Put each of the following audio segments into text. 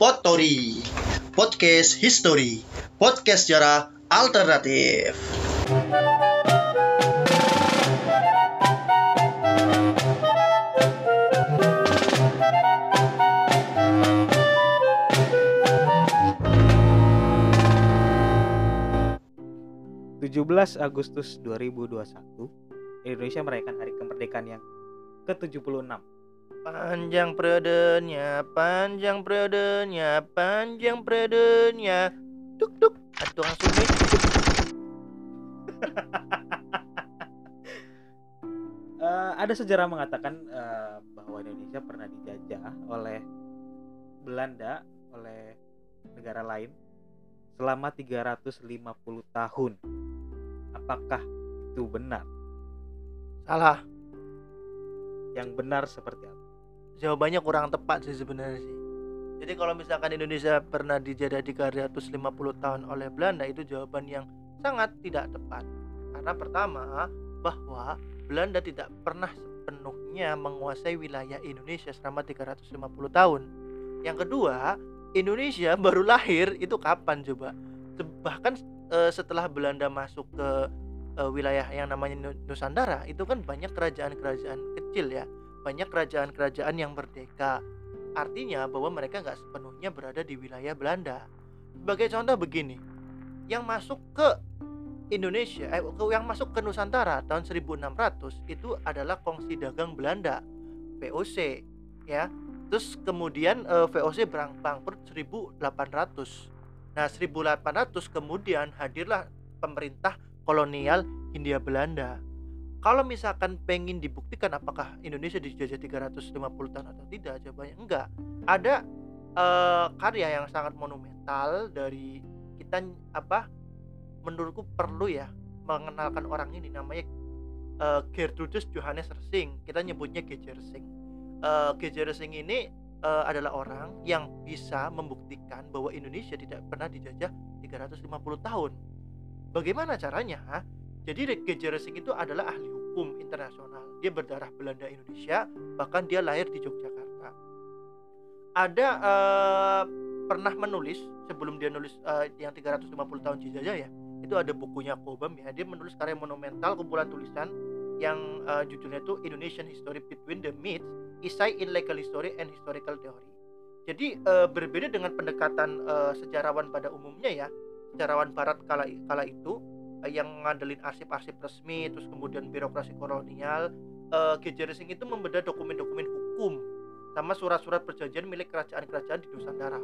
Potori Podcast History. Podcast sejarah alternatif. belas Agustus 2021 Indonesia merayakan hari kemerdekaan yang ke-76 Panjang periodenya, panjang periodenya, panjang periodenya. Duk duk, ada tukang sungai. Eh, ada sejarah mengatakan eh, bahwa Indonesia pernah dijajah oleh Belanda oleh negara lain selama 350 tahun. Apakah itu benar? Salah, Yang benar seperti apa? jawabannya kurang tepat sih sebenarnya sih. Jadi kalau misalkan Indonesia pernah dijajah 350 tahun oleh Belanda itu jawaban yang sangat tidak tepat. Karena pertama, bahwa Belanda tidak pernah sepenuhnya menguasai wilayah Indonesia selama 350 tahun. Yang kedua, Indonesia baru lahir itu kapan coba? Bahkan eh, setelah Belanda masuk ke eh, wilayah yang namanya Nu- Nusantara, itu kan banyak kerajaan-kerajaan kecil ya, banyak kerajaan-kerajaan yang merdeka. Artinya bahwa mereka nggak sepenuhnya berada di wilayah Belanda. Sebagai contoh begini, yang masuk ke Indonesia, eh, yang masuk ke Nusantara tahun 1600 itu adalah kongsi dagang Belanda, VOC, ya. Terus kemudian eh, VOC bangkrut 1800. Nah, 1800 kemudian hadirlah pemerintah kolonial Hindia Belanda. Kalau misalkan pengen dibuktikan apakah Indonesia dijajah 350 tahun atau tidak, jawabannya enggak. Ada eh, karya yang sangat monumental dari kita apa menurutku perlu ya mengenalkan orang ini namanya eh, Gertrudis Johannes Resing. Kita nyebutnya G.J. Resing. Eh, G.J. Resing ini eh, adalah orang yang bisa membuktikan bahwa Indonesia tidak pernah dijajah 350 tahun. Bagaimana caranya? Jadi. Resing itu adalah ahli hukum internasional. Dia berdarah Belanda Indonesia, bahkan dia lahir di Yogyakarta. Ada eh, pernah menulis sebelum dia nulis eh, yang 350 tahun dijajah ya. Itu ada bukunya Kobam ya. Dia menulis karya monumental kumpulan tulisan yang eh, judulnya itu Indonesian History Between the Myths, Essay in Legal History and Historical Theory. Jadi eh, berbeda dengan pendekatan eh, sejarawan pada umumnya ya. Sejarawan barat kala kala itu eh, yang ngandelin arsip-arsip resmi terus kemudian birokrasi kolonial eh, G.J. Resing itu membedah dokumen-dokumen hukum sama surat-surat perjanjian milik kerajaan-kerajaan di Nusantara.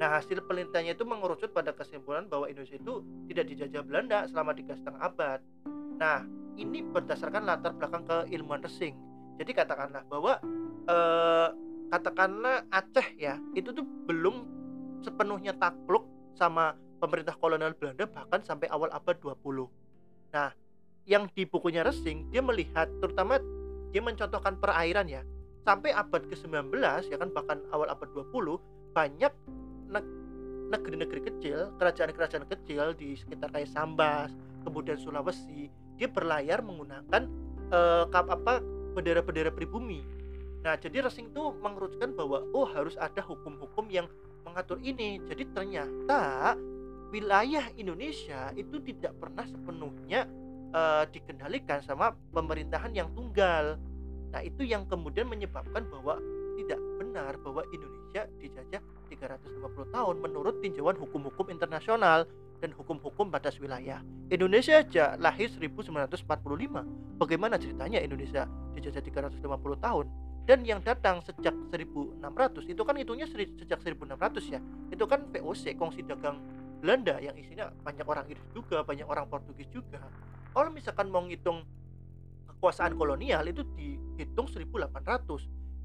Nah hasil penelitiannya itu mengerucut pada kesimpulan bahwa Indonesia itu tidak dijajah Belanda selama tiga setengah abad. Nah ini berdasarkan latar belakang keilmuan Resing. Jadi katakanlah bahwa eh, katakanlah Aceh ya itu tuh belum sepenuhnya takluk sama pemerintah kolonial Belanda bahkan sampai awal abad 20. Nah, yang di bukunya Resing dia melihat terutama dia mencontohkan perairan ya. Sampai abad ke-19 ya kan bahkan awal abad 20 banyak neg- negeri-negeri kecil, kerajaan-kerajaan kecil di sekitar kayak Sambas, kemudian Sulawesi, dia berlayar menggunakan eh, kap apa bendera-bendera pribumi. Nah, jadi Resing tuh mengerucutkan bahwa oh harus ada hukum-hukum yang mengatur ini. Jadi ternyata wilayah Indonesia itu tidak pernah sepenuhnya eh, dikendalikan sama pemerintahan yang tunggal. Nah, itu yang kemudian menyebabkan bahwa tidak benar bahwa Indonesia dijajah 350 tahun menurut tinjauan hukum-hukum internasional dan hukum-hukum batas wilayah. Indonesia aja lahir 1945. Bagaimana ceritanya Indonesia dijajah 350 tahun? Dan yang datang sejak 1600 itu kan seri- sejak 1600 ya. Itu kan VOC, kongsi dagang Belanda yang isinya banyak orang Inggris juga, banyak orang Portugis juga. Kalau misalkan mau ngitung kekuasaan kolonial itu dihitung 1800.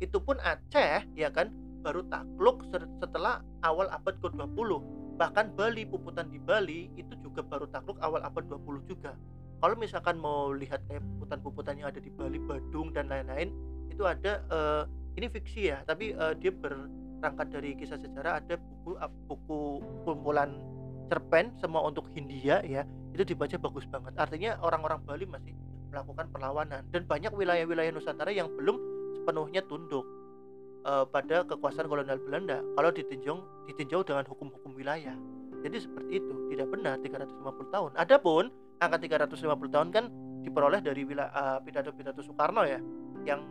Itu pun Aceh ya kan baru takluk setelah awal abad ke-20. Bahkan Bali, puputan di Bali itu juga baru takluk awal abad 20 juga. Kalau misalkan mau lihat kayak puputan-puputan yang ada di Bali, Badung dan lain-lain, itu ada eh, ini fiksi ya, tapi eh, dia berangkat dari kisah sejarah ada buku eh, buku kumpulan cerpen semua untuk Hindia ya itu dibaca bagus banget artinya orang-orang Bali masih melakukan perlawanan dan banyak wilayah-wilayah Nusantara yang belum sepenuhnya tunduk uh, pada kekuasaan kolonial Belanda kalau ditinjau ditinjau dengan hukum-hukum wilayah. Jadi seperti itu, tidak benar 350 tahun. Adapun angka 350 tahun kan diperoleh dari wilayah uh, pidato-pidato Soekarno ya, yang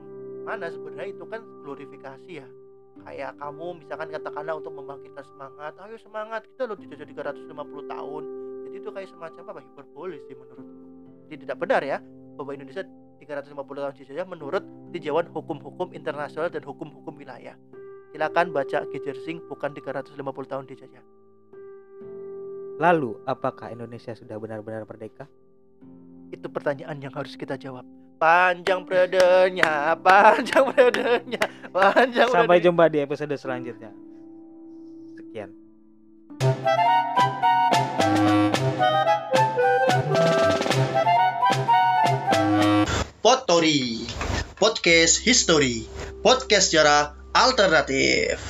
mana sebenarnya itu kan glorifikasi ya. Kayak kamu misalkan katakanlah untuk membangkitkan semangat, ayo semangat kita loh dijajah 350 tahun. Jadi itu kayak semacam apa hiperbolis sih menurutku. Jadi tidak benar ya bahwa Indonesia 350 tahun dijajah menurut tinjauan hukum-hukum internasional dan hukum-hukum wilayah. Silakan baca Gejer Singh bukan 350 tahun dijajah. Lalu, apakah Indonesia sudah benar-benar merdeka? Itu pertanyaan yang harus kita jawab. Panjang periodenya, panjang periodenya, panjang Sampai jumpa di episode selanjutnya. Sekian. Potori Podcast History Podcast sejarah alternatif